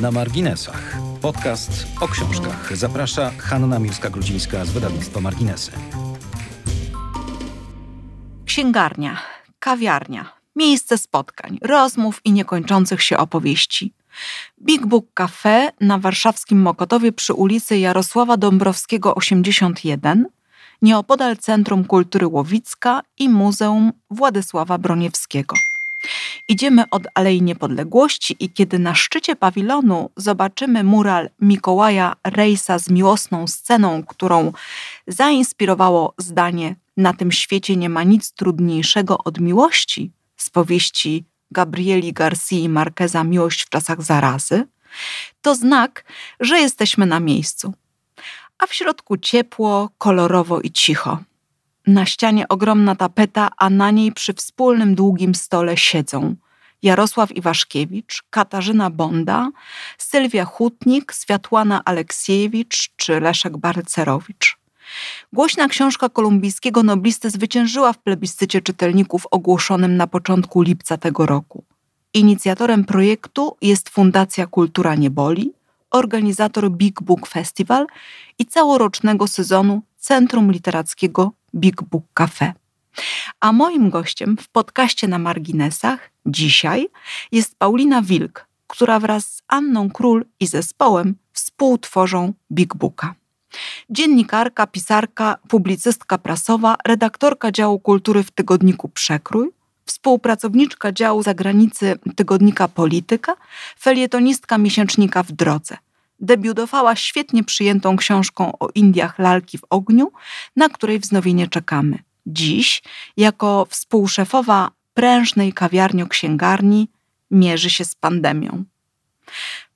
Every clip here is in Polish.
Na marginesach. Podcast o książkach. Zaprasza Hanna Miłska-Grudzińska z wydawnictwa Marginesy. Księgarnia, kawiarnia, miejsce spotkań, rozmów i niekończących się opowieści. Big Book Cafe na warszawskim Mokotowie przy ulicy Jarosława Dąbrowskiego 81, nieopodal Centrum Kultury Łowicka i Muzeum Władysława Broniewskiego. Idziemy od Alei Niepodległości i kiedy na szczycie pawilonu zobaczymy mural Mikołaja Rejsa z miłosną sceną, którą zainspirowało zdanie Na tym świecie nie ma nic trudniejszego od miłości z powieści Gabrieli Garcii Marqueza Miłość w czasach zarazy, to znak, że jesteśmy na miejscu. A w środku ciepło, kolorowo i cicho. Na ścianie ogromna tapeta, a na niej przy wspólnym długim stole siedzą Jarosław Iwaszkiewicz, Katarzyna Bonda, Sylwia Hutnik, Światłana Aleksiejewicz czy Leszek Barcerowicz. Głośna książka kolumbijskiego noblisty zwyciężyła w plebiscycie czytelników ogłoszonym na początku lipca tego roku. Inicjatorem projektu jest Fundacja Kultura Nieboli, organizator Big Book Festival i całorocznego sezonu Centrum Literackiego Big Book Cafe. A moim gościem w podcaście na marginesach dzisiaj jest Paulina Wilk, która wraz z Anną Król i zespołem współtworzą Big Booka. Dziennikarka, pisarka, publicystka prasowa, redaktorka działu kultury w tygodniku Przekrój, współpracowniczka działu zagranicy tygodnika Polityka, felietonistka miesięcznika w drodze. Debiutowała świetnie przyjętą książką o Indiach Lalki w ogniu, na której wznowienie czekamy. Dziś, jako współszefowa prężnej kawiarnio-księgarni, mierzy się z pandemią.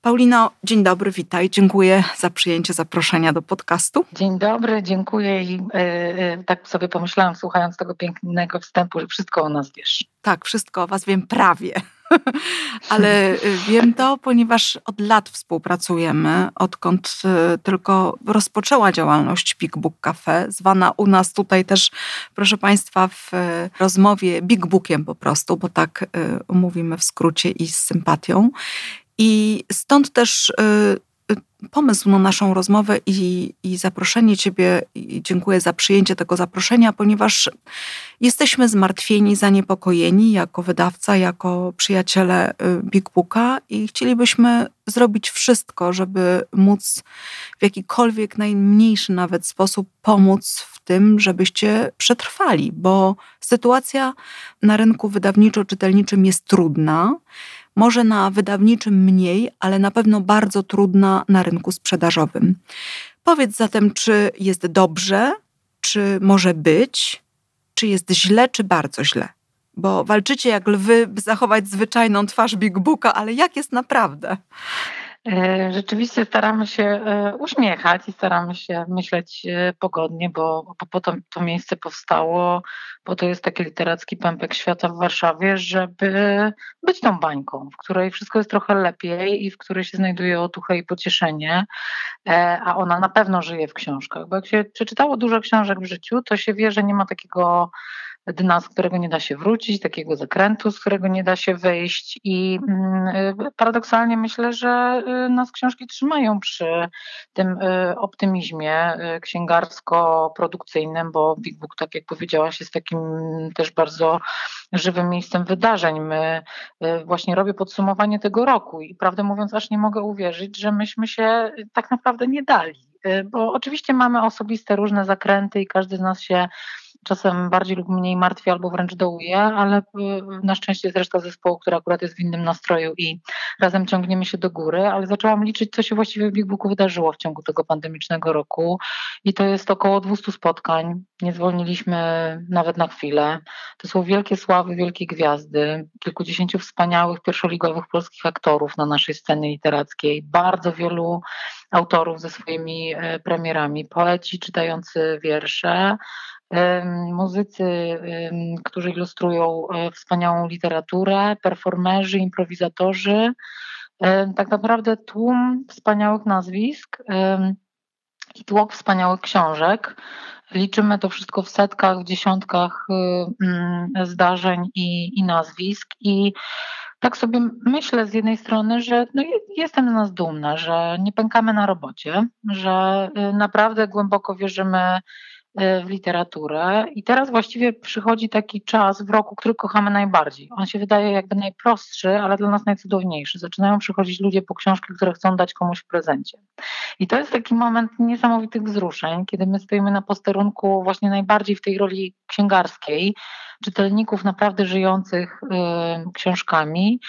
Paulino, dzień dobry, witaj. Dziękuję za przyjęcie zaproszenia do podcastu. Dzień dobry, dziękuję i yy, tak sobie pomyślałam, słuchając tego pięknego wstępu, że wszystko o nas wiesz. Tak, wszystko o was wiem prawie. Ale wiem to, ponieważ od lat współpracujemy, odkąd tylko rozpoczęła działalność Big Book Cafe, zwana u nas tutaj też, proszę Państwa, w rozmowie Big Bookiem po prostu, bo tak mówimy w skrócie i z sympatią. I stąd też y, pomysł na naszą rozmowę i, i zaproszenie Ciebie. I dziękuję za przyjęcie tego zaproszenia, ponieważ jesteśmy zmartwieni, zaniepokojeni jako wydawca, jako przyjaciele y, Big Booka i chcielibyśmy zrobić wszystko, żeby móc w jakikolwiek najmniejszy nawet sposób pomóc w tym, żebyście przetrwali, bo sytuacja na rynku wydawniczo-czytelniczym jest trudna może na wydawniczym mniej, ale na pewno bardzo trudna na rynku sprzedażowym. Powiedz zatem, czy jest dobrze, czy może być, czy jest źle, czy bardzo źle? Bo walczycie jak lwy, by zachować zwyczajną twarz Big Booka, ale jak jest naprawdę? E, rzeczywiście staramy się e, uśmiechać i staramy się myśleć e, pogodnie, bo, po to to miejsce powstało, bo to jest taki literacki pępek świata w Warszawie, żeby być tą bańką, w której wszystko jest trochę lepiej i w której się znajduje otucha i pocieszenie, a ona na pewno żyje w książkach, bo jak się przeczytało dużo książek w życiu, to się wie, że nie ma takiego dna, z którego nie da się wrócić, takiego zakrętu, z którego nie da się wyjść. I mm, y, paradoksalnie myślę, że y, nas książki trzymają przy tym y, optymizmie księgarsko-produkcyjnym, bo Big Book, tak jak powiedziałaś, jest takim też bardzo żywym miejscem wydarzeń. My właśnie robię podsumowanie tego roku i prawdę mówiąc, aż nie mogę uwierzyć, że myśmy się tak naprawdę nie dali. Bo oczywiście mamy osobiste różne zakręty i każdy z nas się czasem bardziej lub mniej martwi albo wręcz dołuje, ale y, na szczęście jest reszta zespołu, która akurat jest w innym nastroju i razem ciągniemy się do góry, ale zaczęłam liczyć, co się właściwie w Big Booku wydarzyło w ciągu tego pandemicznego roku i to jest około 200 spotkań. Nie zwolniliśmy nawet na chwilę. To są wielkie sławy, wielkie gwiazdy, kilkudziesięciu wspaniałych pierwszoligowych polskich aktorów na naszej scenie literackiej, bardzo wielu autorów ze swoimi e, premierami, poeci czytający wiersze, muzycy, którzy ilustrują e, wspaniałą literaturę, performerzy, improwizatorzy. Tak naprawdę tłum wspaniałych nazwisk i tłok wspaniałych książek. Liczymy to wszystko w setkach, w dziesiątkach y, mm, zdarzeń i, i nazwisk. I tak sobie myślę z jednej strony, że no jestem z nas dumna, że nie pękamy na robocie, że y, naprawdę głęboko wierzymy w literaturę. I teraz właściwie przychodzi taki czas w roku, który kochamy najbardziej. On się wydaje jakby najprostszy, ale dla nas najcudowniejszy. Zaczynają przychodzić ludzie po książki, które chcą dać komuś w prezencie. I to jest taki moment niesamowitych wzruszeń, kiedy my stoimy na posterunku właśnie najbardziej w tej roli księgarskiej, czytelników naprawdę żyjących y, książkami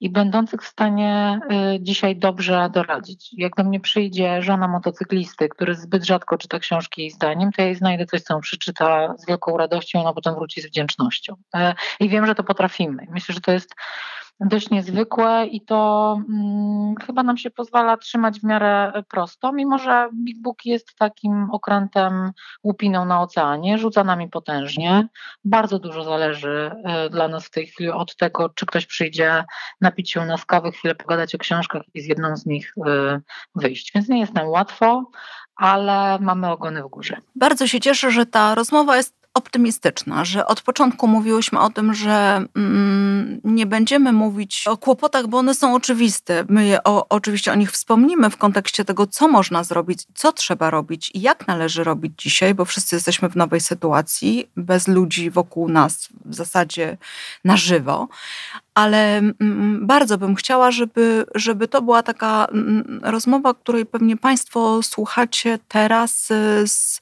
i będących w stanie y, dzisiaj dobrze doradzić. Jak do mnie przyjdzie żona motocyklisty, który zbyt rzadko czyta książki jej zdaniem, to ja jej znajdę coś, co on przeczyta z wielką radością, a potem wróci z wdzięcznością. Y, I wiem, że to potrafimy. Myślę, że to jest dość niezwykłe i to hmm, chyba nam się pozwala trzymać w miarę prosto, mimo że Big Book jest takim okrętem łupiną na oceanie, rzuca nami potężnie. Bardzo dużo zależy y, dla nas w tej chwili od tego, czy ktoś przyjdzie napić się na kawy, chwilę pogadać o książkach i z jedną z nich y, wyjść. Więc nie jest nam łatwo, ale mamy ogony w górze. Bardzo się cieszę, że ta rozmowa jest optymistyczna, że od początku mówiłyśmy o tym, że mm, nie będziemy mówić o kłopotach, bo one są oczywiste. My je, o, oczywiście o nich wspomnimy w kontekście tego, co można zrobić, co trzeba robić i jak należy robić dzisiaj, bo wszyscy jesteśmy w nowej sytuacji, bez ludzi wokół nas, w zasadzie na żywo ale mm, bardzo bym chciała, żeby, żeby to była taka mm, rozmowa, której pewnie Państwo słuchacie teraz y, z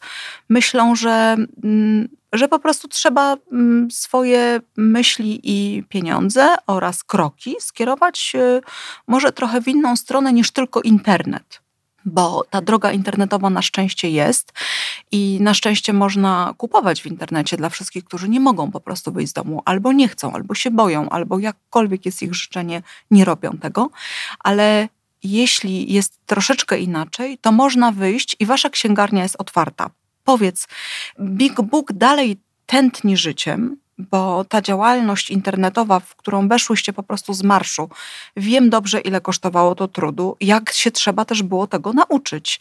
myślą, że, mm, że po prostu trzeba swoje myśli i pieniądze oraz kroki skierować y, może trochę w inną stronę niż tylko internet bo ta droga internetowa na szczęście jest i na szczęście można kupować w internecie dla wszystkich, którzy nie mogą po prostu wyjść z domu, albo nie chcą, albo się boją, albo jakkolwiek jest ich życzenie, nie robią tego, ale jeśli jest troszeczkę inaczej, to można wyjść i wasza księgarnia jest otwarta. Powiedz, Big Book dalej tętni życiem, bo ta działalność internetowa, w którą weszłyście po prostu z marszu, wiem dobrze, ile kosztowało to trudu, jak się trzeba też było tego nauczyć.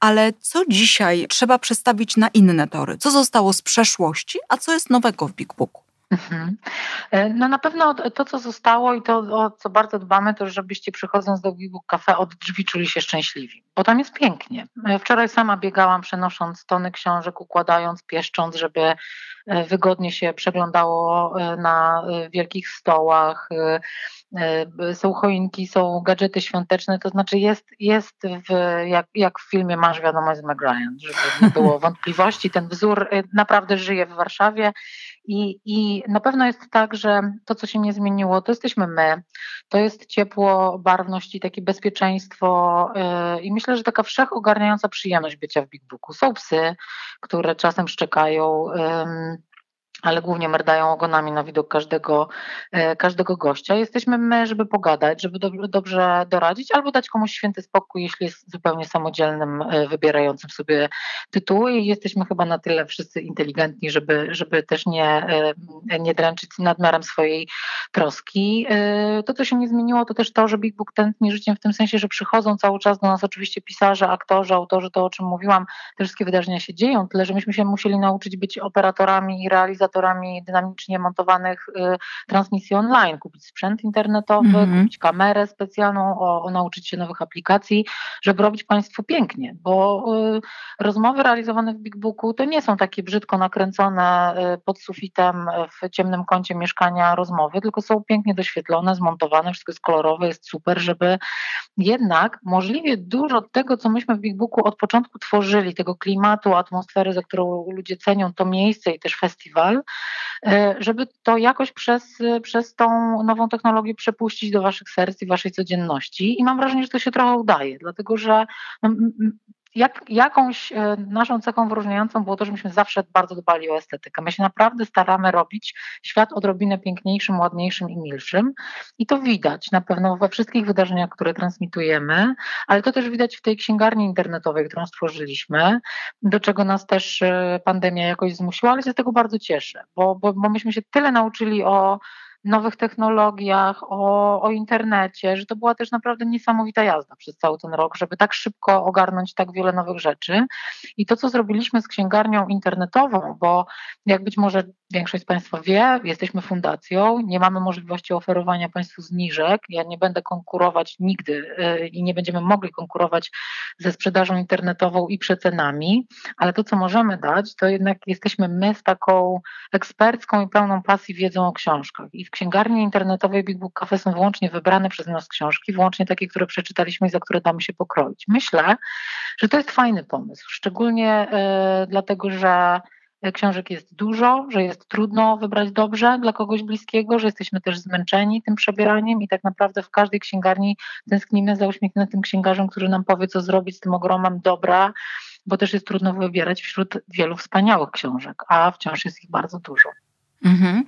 Ale co dzisiaj trzeba przestawić na inne tory? Co zostało z przeszłości, a co jest nowego w Big Booku? Mhm. E, no na pewno to, co zostało i to, o co bardzo dbamy, to żebyście przychodząc do Big Cafe od drzwi czuli się szczęśliwi, bo tam jest pięknie. E, wczoraj sama biegałam przenosząc tony książek, układając, pieszcząc, żeby e, wygodnie się przeglądało na wielkich stołach. Są choinki, są gadżety świąteczne, to znaczy jest, jest w, jak, jak w filmie Masz wiadomość z Meg Ryan, żeby nie było wątpliwości. Ten wzór naprawdę żyje w Warszawie i, I na pewno jest tak, że to, co się nie zmieniło, to jesteśmy my. To jest ciepło, barwność i takie bezpieczeństwo. Yy, I myślę, że taka wszechogarniająca przyjemność bycia w Big Booku. Są psy, które czasem szczekają. Ale głównie merdają ogonami na widok każdego, e, każdego gościa. Jesteśmy my, żeby pogadać, żeby do, dobrze doradzić, albo dać komuś święty spokój, jeśli jest zupełnie samodzielnym, e, wybierającym sobie tytuły i jesteśmy chyba na tyle wszyscy inteligentni, żeby, żeby też nie, e, nie dręczyć nadmiarem swojej troski. To, co się nie zmieniło, to też to, że Big Book tętni życiem w tym sensie, że przychodzą cały czas do nas oczywiście pisarze, aktorzy, autorzy, to o czym mówiłam, te wszystkie wydarzenia się dzieją, tyle że myśmy się musieli nauczyć być operatorami i realizatorami realizatorami dynamicznie montowanych y, transmisji online, kupić sprzęt internetowy, mm -hmm. kupić kamerę specjalną, o, o, nauczyć się nowych aplikacji, żeby robić Państwu pięknie, bo y, rozmowy realizowane w Big Booku to nie są takie brzydko nakręcone y, pod sufitem w ciemnym kącie mieszkania rozmowy, tylko są pięknie doświetlone, zmontowane, wszystko jest kolorowe, jest super, żeby jednak możliwie dużo tego, co myśmy w Big Booku od początku tworzyli, tego klimatu, atmosfery, za którą ludzie cenią to miejsce i też festiwal, E, żeby to jakoś przez, przez tą nową technologię przepuścić do waszych serc i waszej codzienności. I mam wrażenie, że to się trochę udaje, dlatego że no, jak, jakąś e, naszą cechą wyróżniającą było to, że myśmy zawsze bardzo dbali o estetykę. My się naprawdę staramy robić świat odrobinę piękniejszym, ładniejszym i milszym. I to widać na pewno we wszystkich wydarzeniach, które transmitujemy, ale to też widać w tej księgarni internetowej, którą stworzyliśmy, do czego nas też e, pandemia jakoś zmusiła, ale się z tego bardzo cieszę, bo, bo, bo myśmy się tyle nauczyli o nowych technologiach, o, o internecie, że to była też naprawdę niesamowita jazda przez cały ten rok, żeby tak szybko ogarnąć tak wiele nowych rzeczy. I to, co zrobiliśmy z księgarnią internetową, bo jak być może Większość z Państwa wie, jesteśmy fundacją, nie mamy możliwości oferowania Państwu zniżek. Ja nie będę konkurować nigdy y, i nie będziemy mogli konkurować ze sprzedażą internetową i przecenami, ale to, co możemy dać, to jednak jesteśmy my z taką ekspercką i pełną pasji wiedzą o książkach. I w księgarni internetowej Big Book Cafe są wyłącznie wybrane przez nas książki, wyłącznie takie, które przeczytaliśmy i za które damy się pokroić. Myślę, że to jest fajny pomysł, szczególnie y, dlatego, że książek jest dużo, że jest trudno wybrać dobrze dla kogoś bliskiego, że jesteśmy też zmęczeni tym przebieraniem i tak naprawdę w każdej księgarni tęsknimy za uśmiechniętym księgarzem, który nam powie, co zrobić z tym ogromem dobra, bo też jest trudno wybierać wśród wielu wspaniałych książek, a wciąż jest ich bardzo dużo. Mhm.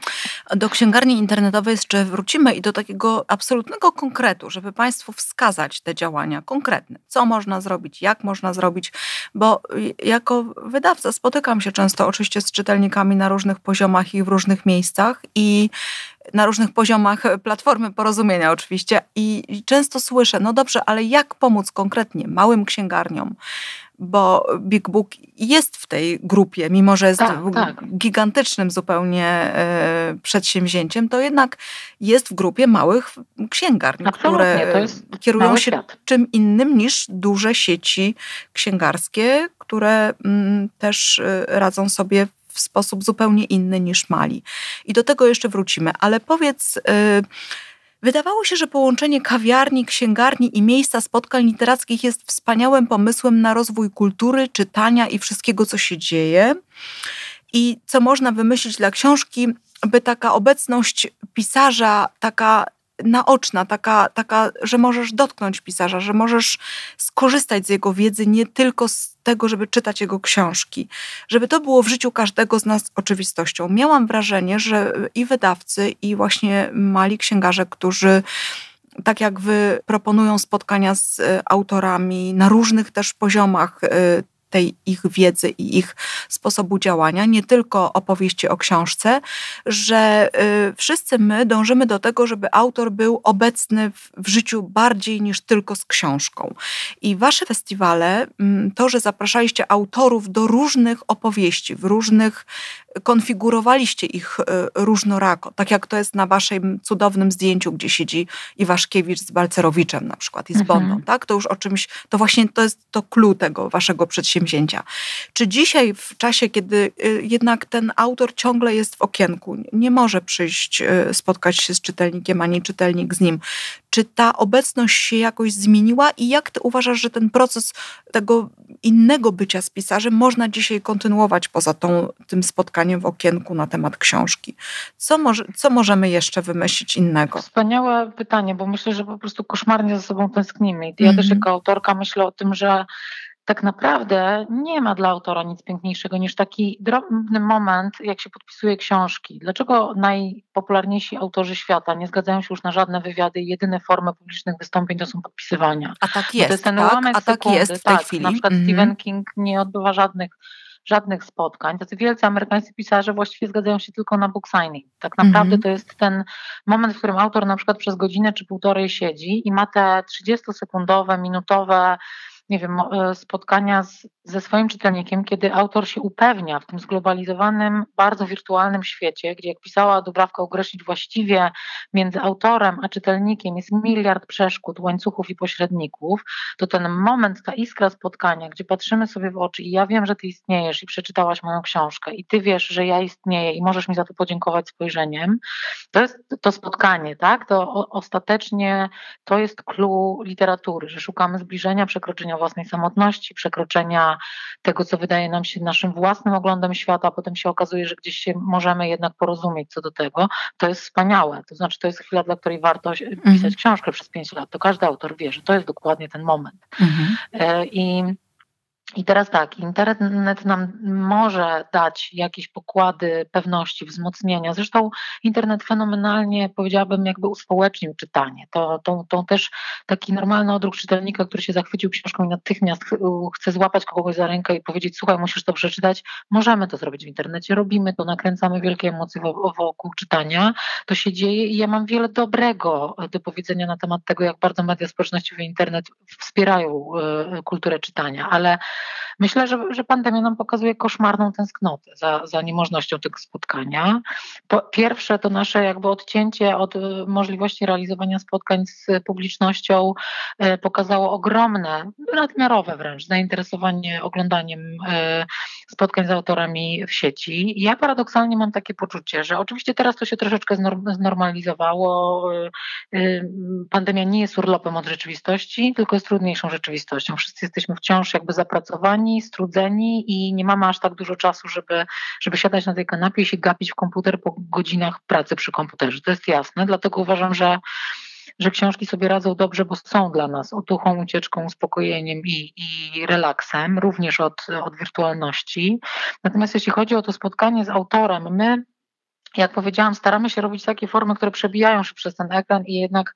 Do księgarni internetowej jeszcze wrócimy i do takiego absolutnego konkretu, żeby Państwu wskazać te działania konkretne. Co można zrobić, jak można zrobić, bo jako wydawca spotykam się często oczywiście z czytelnikami na różnych poziomach i w różnych miejscach i na różnych poziomach platformy porozumienia oczywiście i często słyszę, no dobrze, ale jak pomóc konkretnie małym księgarniom, bo Big Book jest w tej grupie, mimo że jest tak, tak. gigantycznym zupełnie e, przedsięwzięciem, to jednak jest w grupie małych księgarni, Absolutnie, które kierują się świat. czym innym niż duże sieci księgarskie, które mm, też e, radzą sobie w sposób zupełnie inny niż mali. I do tego jeszcze wrócimy, ale powiedz. Yy, Wydawało się, że połączenie kawiarni, księgarni i miejsca spotkań literackich jest wspaniałym pomysłem na rozwój kultury, czytania i wszystkiego, co się dzieje. I co można wymyślić dla książki, by taka obecność pisarza, taka naoczna, taka, taka, że możesz dotknąć pisarza, że możesz skorzystać z jego wiedzy nie tylko z tego, żeby czytać jego książki, żeby to było w życiu każdego z nas oczywistością. Miałam wrażenie, że i wydawcy, i właśnie mali księgarze, którzy tak jak wy proponują spotkania z autorami na różnych też poziomach y, tej ich wiedzy i ich sposobu działania, nie tylko opowieści o książce, że y, wszyscy my dążymy do tego, żeby autor był obecny w, w życiu bardziej niż tylko z książką. I wasze festiwale, mm, to, że zapraszaliście autorów do różnych opowieści, w różnych konfigurowaliście ich y, różnorako, tak jak to jest na waszym cudownym zdjęciu, gdzie siedzi Iwaszkiewicz z Balcerowiczem na przykład i z mhm. Bondą, tak? To już o czymś, to właśnie to jest to clue tego waszego przedsięwzięcia. Czy dzisiaj w czasie, kiedy y, jednak ten autor ciągle jest w okienku, nie może przyjść, y, spotkać się z czytelnikiem, ani czytelnik z nim, czy ta obecność się jakoś zmieniła i jak ty uważasz, że ten proces tego innego bycia z pisarzem można dzisiaj kontynuować poza tą, tym spotkaniem w okienku na temat książki? Co, może, co możemy jeszcze wymyślić innego? Wspaniałe pytanie, bo myślę, że po prostu koszmarnie ze sobą tęsknimy. Ja mm -hmm. też mhm. jako autorka myślę o tym, że tak naprawdę nie ma dla autora nic piękniejszego niż taki drobny moment, jak się podpisuje książki. Dlaczego najpopularniejsi autorzy świata nie zgadzają się już na żadne wywiady i jedyne formy publicznych wystąpień to są podpisywania? A tak jest, to jest ten tak? ułamek A tak sekundy. jest w tej tak, chwili. Na przykład mm -hmm. Stephen King nie odbywa żadnych żadnych spotkań. Tacy wielcy amerykańscy pisarze właściwie zgadzają się tylko na book signing. Tak naprawdę mm -hmm. to jest ten moment, w którym autor na przykład przez godzinę czy półtorej siedzi i ma te 30-sekundowe, minutowe nie wiem, e, spotkania z, ze swoim czytelnikiem, kiedy autor się upewnia w tym zglobalizowanym, bardzo wirtualnym świecie, gdzie jak pisała Dubrawka Ugreśnić właściwie między autorem a czytelnikiem jest miliard przeszkód, łańcuchów i pośredników, to ten moment, ta iskra spotkania, gdzie patrzymy sobie w oczy i ja wiem, że ty istniejesz i przeczytałaś moją książkę i ty wiesz, że ja istnieję i możesz mi za to podziękować spojrzeniem, to jest to spotkanie, tak? To o, ostatecznie to jest clue literatury, że szukamy zbliżenia, przekroczenia własnej samotności, przekroczenia tego, co wydaje nam się naszym własnym oglądem świata, a potem się okazuje, że gdzieś się możemy jednak porozumieć co do tego, to jest wspaniałe. To znaczy, to jest chwila, dla której warto pisać mhm. książkę przez pięć lat. To każdy autor wie, że to jest dokładnie ten moment. Mhm. E, I i teraz tak, internet nam może dać jakieś pokłady pewności, wzmocnienia. Zresztą internet fenomenalnie, powiedziałabym, jakby uspołecznił czytanie. To, to, to też taki normalny odruch czytelnika, który się zachwycił książką i natychmiast chce złapać kogoś za rękę i powiedzieć, słuchaj, musisz to przeczytać. Możemy to zrobić w internecie, robimy to, nakręcamy wielkie emocje wokół czytania. To się dzieje i ja mam wiele dobrego do powiedzenia na temat tego, jak bardzo media społecznościowe i internet wspierają e, kulturę czytania, ale myślę, że, że pandemia nam pokazuje koszmarną tęsknotę za, za niemożnością tego spotkania. Po, pierwsze to nasze jakby odcięcie od e, możliwości realizowania spotkań z publicznością e, pokazało ogromne, nadmiarowe wręcz zainteresowanie oglądaniem e, spotkań z autorami w sieci. Ja paradoksalnie mam takie poczucie, że oczywiście teraz to się troszeczkę znormalizowało. Pandemia nie jest urlopem od rzeczywistości, tylko jest trudniejszą rzeczywistością. Wszyscy jesteśmy wciąż jakby zapracowani, strudzeni i nie mamy aż tak dużo czasu, żeby, żeby siadać na tej kanapie i się gapić w komputer po godzinach pracy przy komputerze. To jest jasne, dlatego uważam, że że książki sobie radzą dobrze, bo są dla nas otuchą, ucieczką, uspokojeniem i, i relaksem, również od, od wirtualności. Natomiast jeśli chodzi o to spotkanie z autorem, my jak powiedziałam, staramy się robić takie formy, które przebijają się przez ten ekran i jednak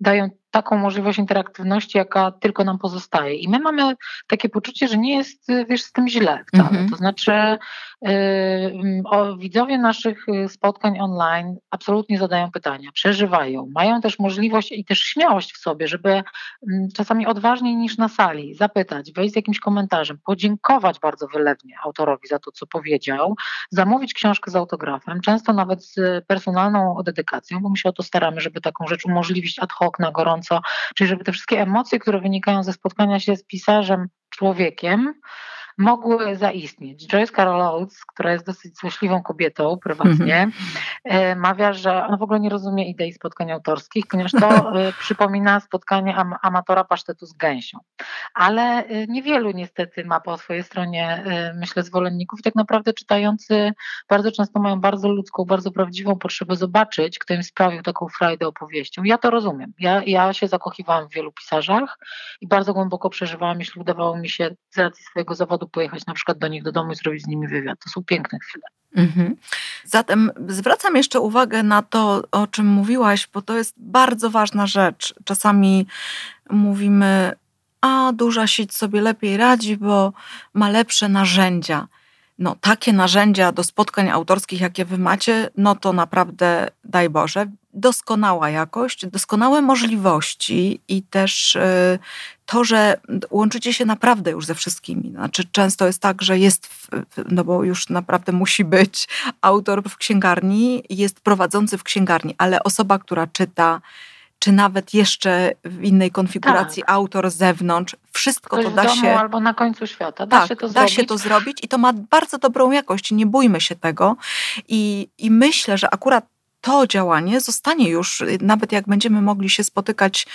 dają taką możliwość interaktywności, jaka tylko nam pozostaje. I my mamy takie poczucie, że nie jest, wiesz, z tym źle wcale. Mm -hmm. To znaczy yy, o, widzowie naszych y, spotkań online absolutnie zadają pytania, przeżywają, mają też możliwość i też śmiałość w sobie, żeby yy, czasami odważniej niż na sali zapytać, wejść z jakimś komentarzem, podziękować bardzo wylewnie autorowi za to, co powiedział, zamówić książkę z autografem, często nawet z personalną dedykacją, bo my się o to staramy, żeby taką rzecz umożliwić ad hoc na gorąco, czyli żeby te wszystkie emocje, które wynikają ze spotkania się z pisarzem, człowiekiem, mogły zaistnieć. Joyce Carol Oates, która jest dosyć złośliwą kobietą prywatnie, mm -hmm. mawia, że ona w ogóle nie rozumie idei spotkań autorskich, ponieważ to e, przypomina spotkanie am amatora pasztetu z gęsią. Ale e, niewielu niestety ma po swojej stronie, myślę, zwolenników. Tak naprawdę czytający bardzo często mają bardzo ludzką, bardzo prawdziwą potrzebę zobaczyć, kto im sprawił taką frajdę opowieścią. Ja to rozumiem. Ja, ja się zakochiwałam w wielu pisarzach i bardzo głęboko przeżywałam, jeśli udawało mi się z racji swojego zawodu pojechać na przykład do nich do domu i zrobić z nimi wywiad. To są piękne chwile. Mhm. Zatem zwracam jeszcze uwagę na to, o czym mówiłaś, bo to jest bardzo ważna rzecz. Czasami mówimy, a duża sieć sobie lepiej radzi, bo ma lepsze narzędzia no, takie narzędzia do spotkań autorskich, jakie wy macie, no to naprawdę daj Boże, doskonała jakość, doskonałe możliwości i też y, to, że łączycie się naprawdę już ze wszystkimi. Znaczy, często jest tak, że jest, no bo już naprawdę musi być autor w księgarni, jest prowadzący w księgarni, ale osoba, która czyta, czy nawet jeszcze w innej konfiguracji tak. autor z zewnątrz, wszystko Ktoś to da się. albo na końcu świata. Da, tak, się, to da zrobić. się to zrobić i to ma bardzo dobrą jakość. Nie bójmy się tego. I, i myślę, że akurat to działanie zostanie już, nawet jak będziemy mogli się spotykać,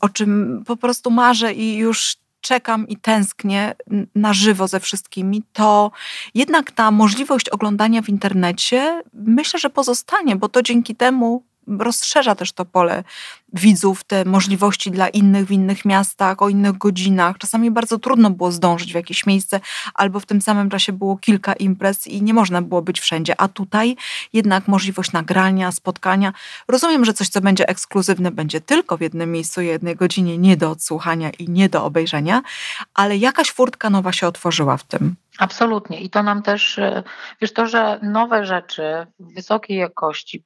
o czym po prostu marzę i już czekam i tęsknię na żywo ze wszystkimi, to jednak ta możliwość oglądania w internecie myślę, że pozostanie, bo to dzięki temu rozszerza też to pole widzów, te możliwości dla innych w innych miastach, o innych godzinach. Czasami bardzo trudno było zdążyć w jakieś miejsce, albo w tym samym czasie było kilka imprez i nie można było być wszędzie. A tutaj jednak możliwość nagrania, spotkania. Rozumiem, że coś, co będzie ekskluzywne, będzie tylko w jednym miejscu, jednej godzinie, nie do odsłuchania i nie do obejrzenia, ale jakaś furtka nowa się otworzyła w tym. Absolutnie. I to nam też, e, wiesz, to, że nowe rzeczy wysokiej jakości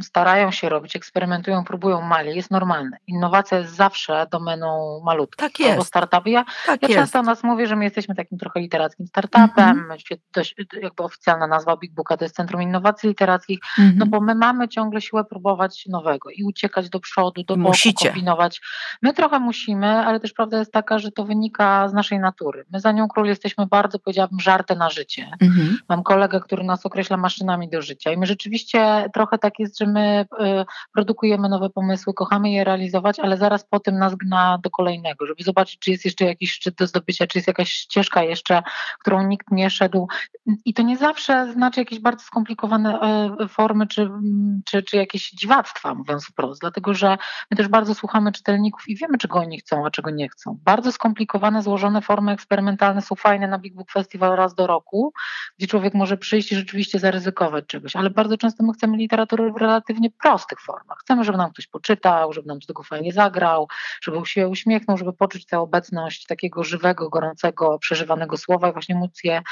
starają się robić, eksperymentują, próbują mali, jest normalne. Innowacja jest zawsze domeną malutką. Tak jest. Albo startupu. Ja, tak ja często o nas mówię, że my jesteśmy takim trochę literackim startupem. Mm -hmm. jakby oficjalna nazwa Big Booka to jest Centrum Innowacji Literackich, mm -hmm. no bo my mamy ciągle siłę próbować nowego i uciekać do przodu, do boku, Musicie. kombinować. My trochę musimy, ale też prawda jest taka, że to wynika z naszej natury. My za nią król jesteśmy bardzo, powiedziałabym, powiedziałabym, żartę na życie. Mhm. Mam kolegę, który nas określa maszynami do życia i my rzeczywiście trochę tak jest, że my y, produkujemy nowe pomysły, kochamy je realizować, ale zaraz po tym nas gna do kolejnego, żeby zobaczyć, czy jest jeszcze jakiś szczyt do zdobycia, czy jest jakaś ścieżka jeszcze, którą nikt nie szedł. I to nie zawsze znaczy jakieś bardzo skomplikowane y, formy, czy, czy, czy jakieś dziwactwa, mówiąc wprost, dlatego że my też bardzo słuchamy czytelników i wiemy, czego oni chcą, a czego nie chcą. Bardzo skomplikowane, złożone formy eksperymentalne są fajne na Big Book Festival, festiwal raz do roku, gdzie człowiek może przyjść i rzeczywiście zaryzykować czegoś, ale bardzo często my chcemy literatury w relatywnie prostych formach. Chcemy, żeby nam ktoś poczytał, żeby nam tego fajnie zagrał, żeby się uśmiechnął, żeby poczuć tę obecność takiego żywego, gorącego, przeżywanego słowa i właśnie móc je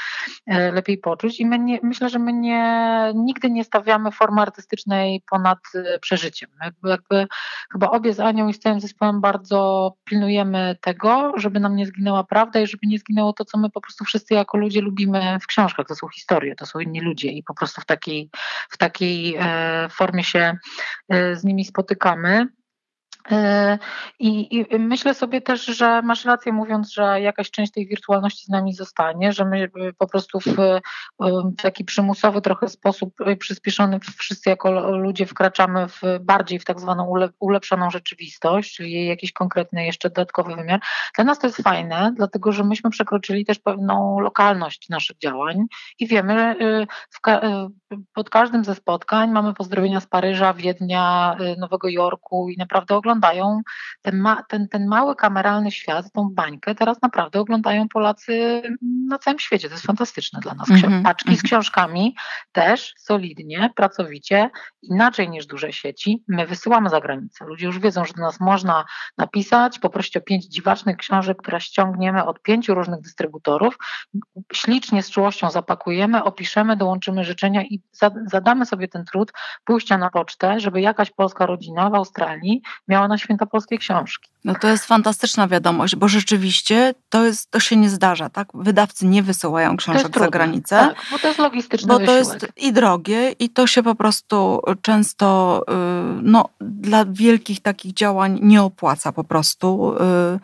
e, lepiej poczuć. I my nie, myślę, że my nie, nigdy nie stawiamy formy artystycznej ponad e, przeżyciem. Jakby, jakby chyba obie z Anią i z całym zespołem bardzo pilnujemy tego, żeby nam nie zginęła prawda i żeby nie zginęło to, co my po prostu wszyscy jako ludzie lubimy w książkach. To są historie, to są inni ludzie i po prostu w takiej, w takiej e, formie się z nimi spotykamy. E, I, I, myślę sobie też, że masz rację mówiąc, że jakaś część tej wirtualności z nami zostanie, że my e, po prostu w, e, w taki przymusowy trochę sposób przyspieszony wszyscy jako ludzie wkraczamy w bardziej w tak zwaną ulepszoną rzeczywistość, czyli jakiś konkretny jeszcze dodatkowy wymiar. Dla nas to jest fajne, dlatego że myśmy przekroczyli też pewną lokalność naszych działań i wiemy, ka pod każdym ze spotkań mamy pozdrowienia z Paryża, Wiednia, Nowego Jorku i naprawdę oglądamy oglądają ten, ma, ten, ten mały kameralny świat, tą bańkę, teraz naprawdę oglądają Polacy na całym świecie. To jest fantastyczne dla nas. Mm -hmm, Paczki z mhm. książkami też solidnie, pracowicie, inaczej niż duże sieci. My wysyłamy za granicę. Ludzie już wiedzą, że do nas można napisać, poprosić o pięć dziwacznych książek, które ściągniemy od pięciu różnych dystrybutorów. Ślicznie, z czułością zapakujemy, opiszemy, dołączymy życzenia i zadamy sobie ten trud pójścia na pocztę, żeby jakaś polska rodzina w Australii miała na święta polskiej książki. No to jest fantastyczna wiadomość, bo rzeczywiście to, jest, to się nie zdarza, tak? Wydawcy nie wysyłają książek za granicę. Tak, bo to jest logistyczne Bo to jest i drogie i to się po prostu często y, no, dla wielkich takich działań nie opłaca po prostu. Y,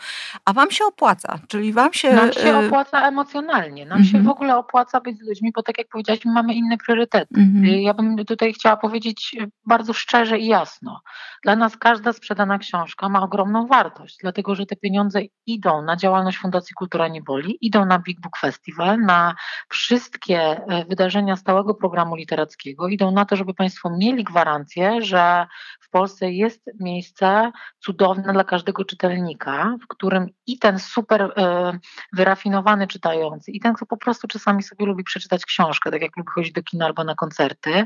a wam się opłaca, czyli wam się... Nam się y, opłaca emocjonalnie, nam się w mhm. ogóle opłaca być z ludźmi, bo tak jak powiedziałaś, my mamy inne priorytety. Mhm. Ja bym tutaj chciała powiedzieć bardzo szczerze i jasno. Dla nas każda sprzedana książka ma ogromną wartość wartość, dlatego że te pieniądze idą na działalność Fundacji Kultura Niewoli, idą na Big Book Festival, na wszystkie e, wydarzenia stałego programu literackiego, idą na to, żeby Państwo mieli gwarancję, że w Polsce jest miejsce cudowne dla każdego czytelnika, w którym i ten super e, wyrafinowany czytający, i ten, kto po prostu czasami sobie lubi przeczytać książkę, tak jak lubi chodzić do kina albo na koncerty,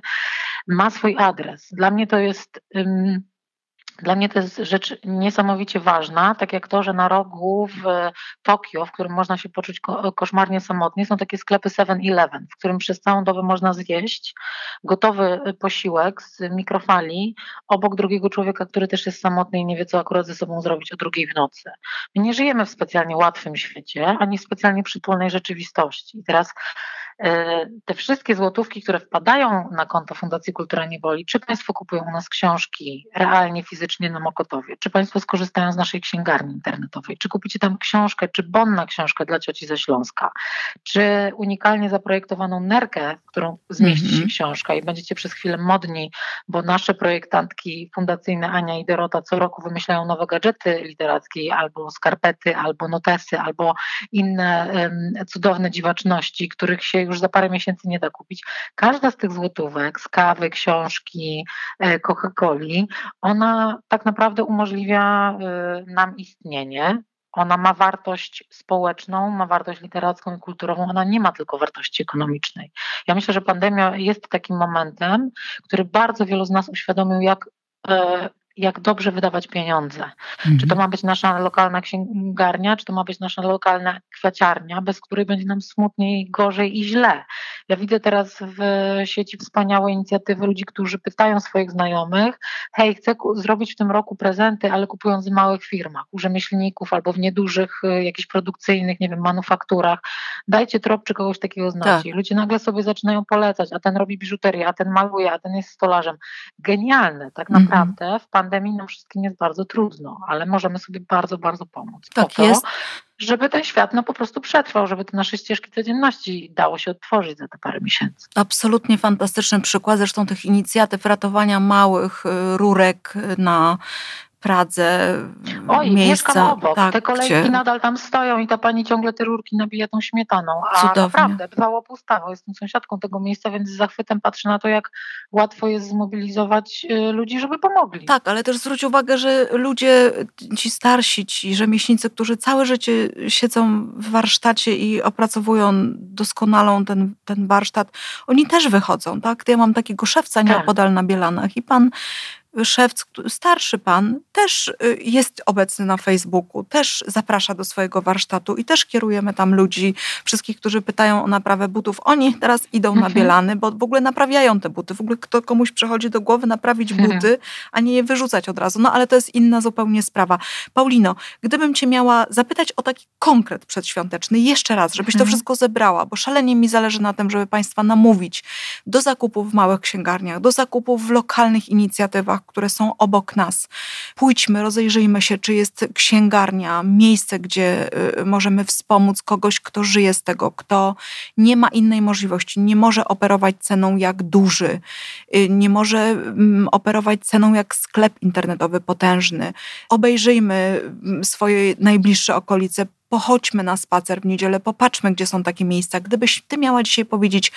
ma swój adres. Dla mnie to jest. Dla mnie to jest rzecz niesamowicie ważna, tak jak to, że na rogu w Tokio, w którym można się poczuć koszmarnie samotnie, są takie sklepy 7-Eleven, w którym przez całą dobę można zjeść gotowy posiłek z mikrofali obok drugiego człowieka, który też jest samotny i nie wie, co akurat ze sobą zrobić o drugiej w nocy. My nie żyjemy w specjalnie łatwym świecie, ani w specjalnie przytulnej rzeczywistości. I teraz te wszystkie złotówki, które wpadają na konto Fundacji Kultura Niewoli, czy Państwo kupują u nas książki realnie, fizycznie na Mokotowie, czy Państwo skorzystają z naszej księgarni internetowej, czy kupicie tam książkę, czy bon na książkę dla cioci ze Śląska, czy unikalnie zaprojektowaną nerkę, w którą zmieści się -hmm. książka i będziecie przez chwilę modni, bo nasze projektantki fundacyjne Ania i Dorota co roku wymyślają nowe gadżety literackie, albo skarpety, albo notesy, albo inne um, cudowne dziwaczności, których się już za parę miesięcy nie da kupić. Każda z tych złotówek, z kawy, książki, e, Coca-Coli, ona tak naprawdę umożliwia e, nam istnienie. Ona ma wartość społeczną, ma wartość literacką i kulturową, ona nie ma tylko wartości ekonomicznej. Ja myślę, że pandemia jest takim momentem, który bardzo wielu z nas uświadomił, jak e, jak dobrze wydawać pieniądze. Mhm. Czy to ma być nasza lokalna księgarnia, czy to ma być nasza lokalna kwiaciarnia, bez której będzie nam smutniej, gorzej i źle. Ja widzę teraz w sieci wspaniałe inicjatywy ludzi, którzy pytają swoich znajomych, hej, chcę zrobić w tym roku prezenty, ale kupując w małych firmach, u rzemieślników albo w niedużych, y, jakichś produkcyjnych, nie wiem, manufakturach. Dajcie trop, czy kogoś takiego znacie. Tak. Ludzie nagle sobie zaczynają polecać, a ten robi biżuterię, a ten maluje, a ten jest stolarzem. Genialne, tak mhm. naprawdę w pandemii nam wszystkim jest bardzo trudno, ale możemy sobie bardzo, bardzo pomóc. Tak to, jest żeby ten świat no, po prostu przetrwał, żeby te nasze ścieżki codzienności dało się odtworzyć za te parę miesięcy. Absolutnie fantastyczny przykład zresztą tych inicjatyw ratowania małych y, rurek na Pradze Oj, miejsca. mieszkam obok. tak, te kolejki gdzie... nadal tam stoją i ta pani ciągle te rurki nabija tą śmietaną. A Cudownie. naprawdę, bywało pustawo. Jestem sąsiadką tego miejsca, więc z zachwytem patrzę na to, jak łatwo jest zmobilizować y, ludzi, żeby pomogli. Tak, ale też zwróć uwagę, że ludzie, ci starsi, ci rzemieślnicy, którzy całe życie siedzą w warsztacie i opracowują doskonalą ten, ten warsztat, oni też wychodzą, tak? Ja mam takiego szewca Tak. nieopodal na Bielanach i pan szewc, któ- starszy pan, też y, jest obecny na Facebooku, też zaprasza do swojego warsztatu i też kierujemy tam ludzi, wszystkich, którzy pytają o naprawę butów. Oni teraz idą na Mhm. Bielany, bo w ogóle naprawiają te buty. W ogóle kto komuś przychodzi do głowy naprawić Mhm. buty, a nie je wyrzucać od razu. No ale to jest inna zupełnie sprawa. Paulino, gdybym cię miała zapytać o taki konkret przedświąteczny, jeszcze raz, żebyś to Mhm. wszystko zebrała, bo szalenie mi zależy na tym, żeby Państwa namówić do zakupów w małych księgarniach, do zakupów w lokalnych inicjatywach, które są obok nas. Pójdźmy, rozejrzyjmy się, czy jest księgarnia, miejsce, gdzie y, możemy wspomóc kogoś, kto żyje z tego, kto nie ma innej możliwości, nie może operować ceną jak duży, y, nie może mm, operować ceną jak sklep internetowy potężny. Obejrzyjmy mm, swoje najbliższe okolice, pochodźmy na spacer w niedzielę, popatrzmy, gdzie są takie miejsca. Gdybyś ty miała dzisiaj powiedzieć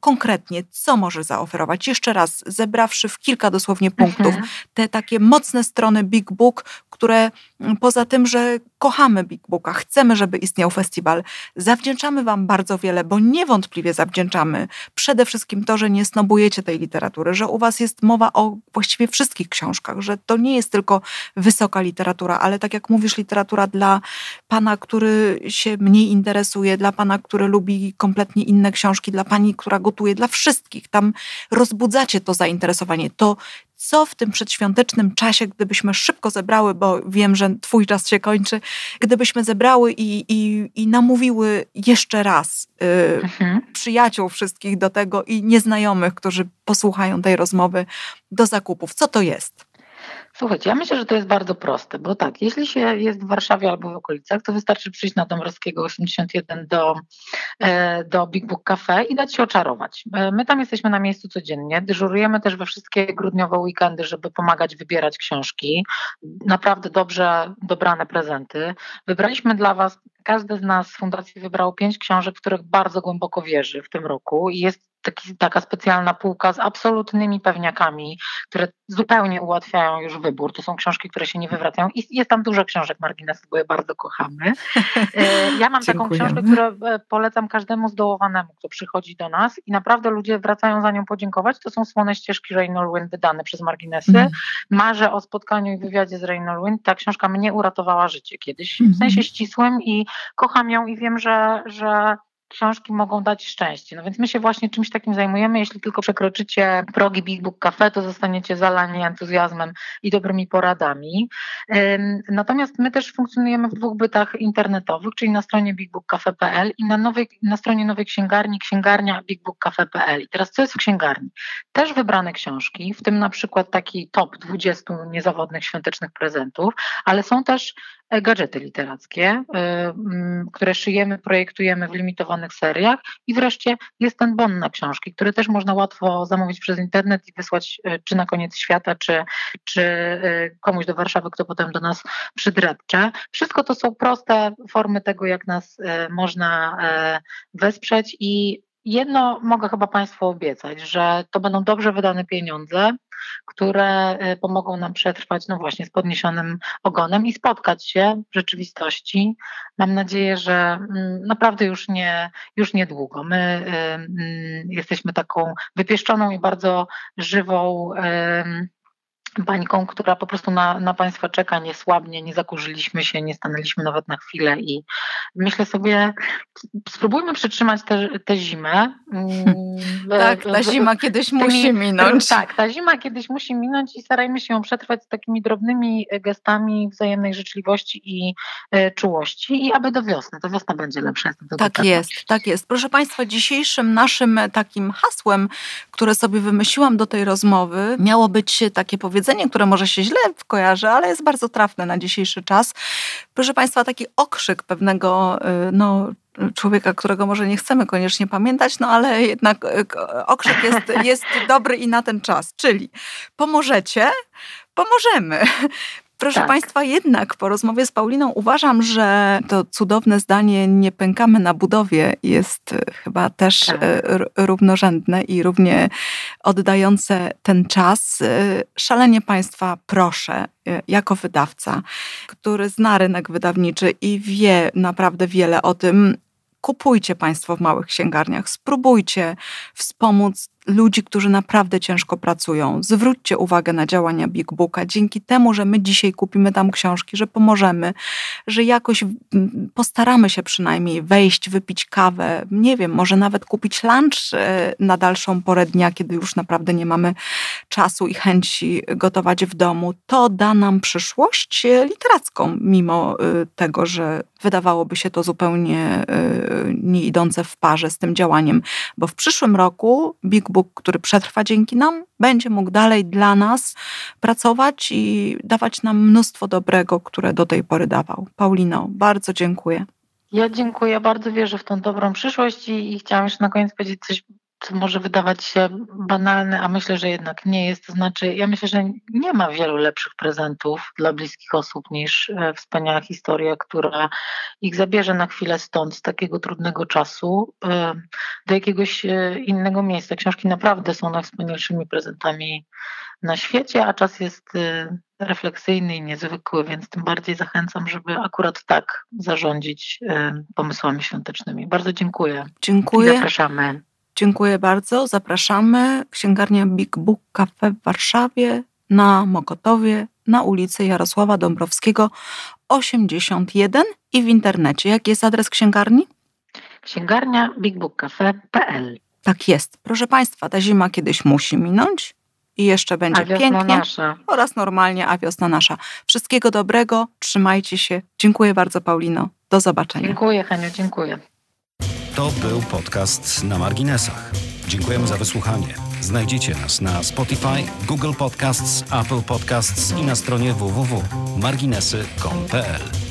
konkretnie, co może zaoferować, jeszcze raz, zebrawszy w kilka dosłownie punktów, Mhm. te takie mocne strony Big Book, które mm, poza tym, że kochamy Big Booka, chcemy, żeby istniał festiwal, zawdzięczamy Wam bardzo wiele, bo niewątpliwie zawdzięczamy. Przede wszystkim to, że nie snobujecie tej literatury, że u Was jest mowa o właściwie wszystkich książkach, że to nie jest tylko wysoka literatura, ale tak jak mówisz, literatura dla pana, który się mniej interesuje, dla pana, który lubi kompletnie inne książki, dla pani, która gotuje, dla wszystkich. Tam rozbudzacie to zainteresowanie. To co w tym przedświątecznym czasie, gdybyśmy szybko zebrały, bo wiem, że twój czas się kończy, gdybyśmy zebrały i, i, i namówiły jeszcze raz y, Mhm. przyjaciół wszystkich do tego i nieznajomych, którzy posłuchają tej rozmowy do zakupów. Co to jest? Słuchajcie, ja myślę, że to jest bardzo proste, bo tak, jeśli się jest w Warszawie albo w okolicach, to wystarczy przyjść na Dąbrowskiego 81 do, e, do Big Book Cafe i dać się oczarować. E, My tam jesteśmy na miejscu codziennie, dyżurujemy też we wszystkie grudniowe weekendy, żeby pomagać wybierać książki. Naprawdę dobrze dobrane prezenty. Wybraliśmy dla Was, każdy z nas z fundacji wybrał pięć książek, w których bardzo głęboko wierzy w tym roku i jest taki, taka specjalna półka z absolutnymi pewniakami, które zupełnie ułatwiają już wybór. To są książki, które się nie wywracają i jest tam dużo książek marginesu, bo je bardzo kochamy. E, Ja mam taką książkę, którą e, polecam każdemu zdołowanemu, kto przychodzi do nas i naprawdę ludzie wracają za nią podziękować. To są Słone ścieżki Raynor Wyn wydane przez marginesy. Mhm. Marzę o spotkaniu i wywiadzie z Raynor Wyn. Ta książka mnie uratowała życie kiedyś, Mhm. w sensie ścisłym i kocham ją i wiem, że, że książki mogą dać szczęście. No więc my się właśnie czymś takim zajmujemy. Jeśli tylko przekroczycie progi Big Book Cafe, to zostaniecie zalani entuzjazmem i dobrymi poradami. Natomiast my też funkcjonujemy w dwóch bytach internetowych, czyli na stronie bigbookcafe.pl i na, nowej, na stronie nowej księgarni, księgarnia bigbookcafe.pl. I teraz co jest w księgarni? Też wybrane książki, w tym na przykład taki top 20 niezawodnych świątecznych prezentów, ale są też gadżety literackie, y, mm, które szyjemy, projektujemy w limitowanych seriach i wreszcie jest ten bon na książki, który też można łatwo zamówić przez internet i wysłać y, czy na koniec świata, czy, czy komuś do Warszawy, kto potem do nas przydrepcze. Wszystko to są proste formy tego, jak nas można e, wesprzeć i jedno mogę chyba Państwu obiecać, że to będą dobrze wydane pieniądze, które y, pomogą nam przetrwać, no właśnie, z podniesionym ogonem i spotkać się w rzeczywistości. Mam nadzieję, że mm, naprawdę już nie, już niedługo. My y, mm, jesteśmy taką wypieszczoną i bardzo żywą bańką, która po prostu na, na Państwa czeka, nie słabnie, nie zakurzyliśmy się, nie stanęliśmy nawet na chwilę i myślę sobie, spróbujmy przetrzymać tę zimę. mm, Tak, ta zima kiedyś tymi- musi minąć. Tak, ta zima kiedyś musi minąć i starajmy się ją przetrwać z takimi drobnymi gestami wzajemnej życzliwości i e, czułości i aby do wiosny. To wiosna będzie lepsza. Tak pewna. jest, tak jest. Proszę Państwa, dzisiejszym naszym takim hasłem, które sobie wymyśliłam do tej rozmowy, miało być takie powiedzenie, które może się źle kojarzy, ale jest bardzo trafne na dzisiejszy czas. Proszę Państwa, taki okrzyk pewnego y, no, człowieka, którego może nie chcemy koniecznie pamiętać, no ale jednak y, okrzyk jest, jest dobry i na ten czas. Czyli pomożecie, pomożemy. Proszę Tak. Państwa, jednak po rozmowie z Pauliną uważam, że to cudowne zdanie nie pękamy na budowie jest e, chyba też Tak. e, równorzędne i równie oddające ten czas. E, Szalenie Państwa proszę, jako wydawca, który zna rynek wydawniczy i wie naprawdę wiele o tym, kupujcie Państwo w małych księgarniach, spróbujcie wspomóc ludzi, którzy naprawdę ciężko pracują. Zwróćcie uwagę na działania Big Booka. Dzięki temu, że my dzisiaj kupimy tam książki, że pomożemy, że jakoś mm, postaramy się przynajmniej wejść, wypić kawę, nie wiem, może nawet kupić lunch e, na dalszą porę dnia, kiedy już naprawdę nie mamy czasu i chęci gotować w domu, to da nam przyszłość e, literacką, mimo e, tego, że wydawałoby się to zupełnie nie idące w parze z tym działaniem, bo w przyszłym roku Big Book, który przetrwa dzięki nam, będzie mógł dalej dla nas pracować i dawać nam mnóstwo dobrego, które do tej pory dawał. Paulino, bardzo dziękuję. Ja dziękuję, bardzo wierzę w tą dobrą przyszłość i, i chciałam jeszcze na koniec powiedzieć coś, co może wydawać się banalne, a myślę, że jednak nie jest. To znaczy, ja myślę, że nie ma wielu lepszych prezentów dla bliskich osób niż e, wspaniała historia, która ich zabierze na chwilę stąd, z takiego trudnego czasu, e, do jakiegoś e, innego miejsca. Książki naprawdę są najwspanialszymi prezentami na świecie, a czas jest refleksyjny i niezwykły, więc tym bardziej zachęcam, żeby akurat tak zarządzić pomysłami świątecznymi. Bardzo dziękuję. I Dziękuję. zapraszamy. Dziękuję bardzo. Zapraszamy. Księgarnia Big Book Cafe w Warszawie na Mokotowie na ulicy Jarosława Dąbrowskiego 81 i w internecie. Jaki jest adres księgarni? Księgarnia bigbookcafe.pl Tak jest. Proszę Państwa, ta zima kiedyś musi minąć i jeszcze będzie pięknie. nasza. Oraz normalnie, a wiosna nasza. Wszystkiego dobrego, trzymajcie się. Dziękuję bardzo, Paulino. Do zobaczenia. Dziękuję Heniu, dziękuję. To był podcast na marginesach. Dziękujemy za wysłuchanie. Znajdziecie nas na Spotify, Google Podcasts, Apple Podcasts i na stronie www.marginesy.pl.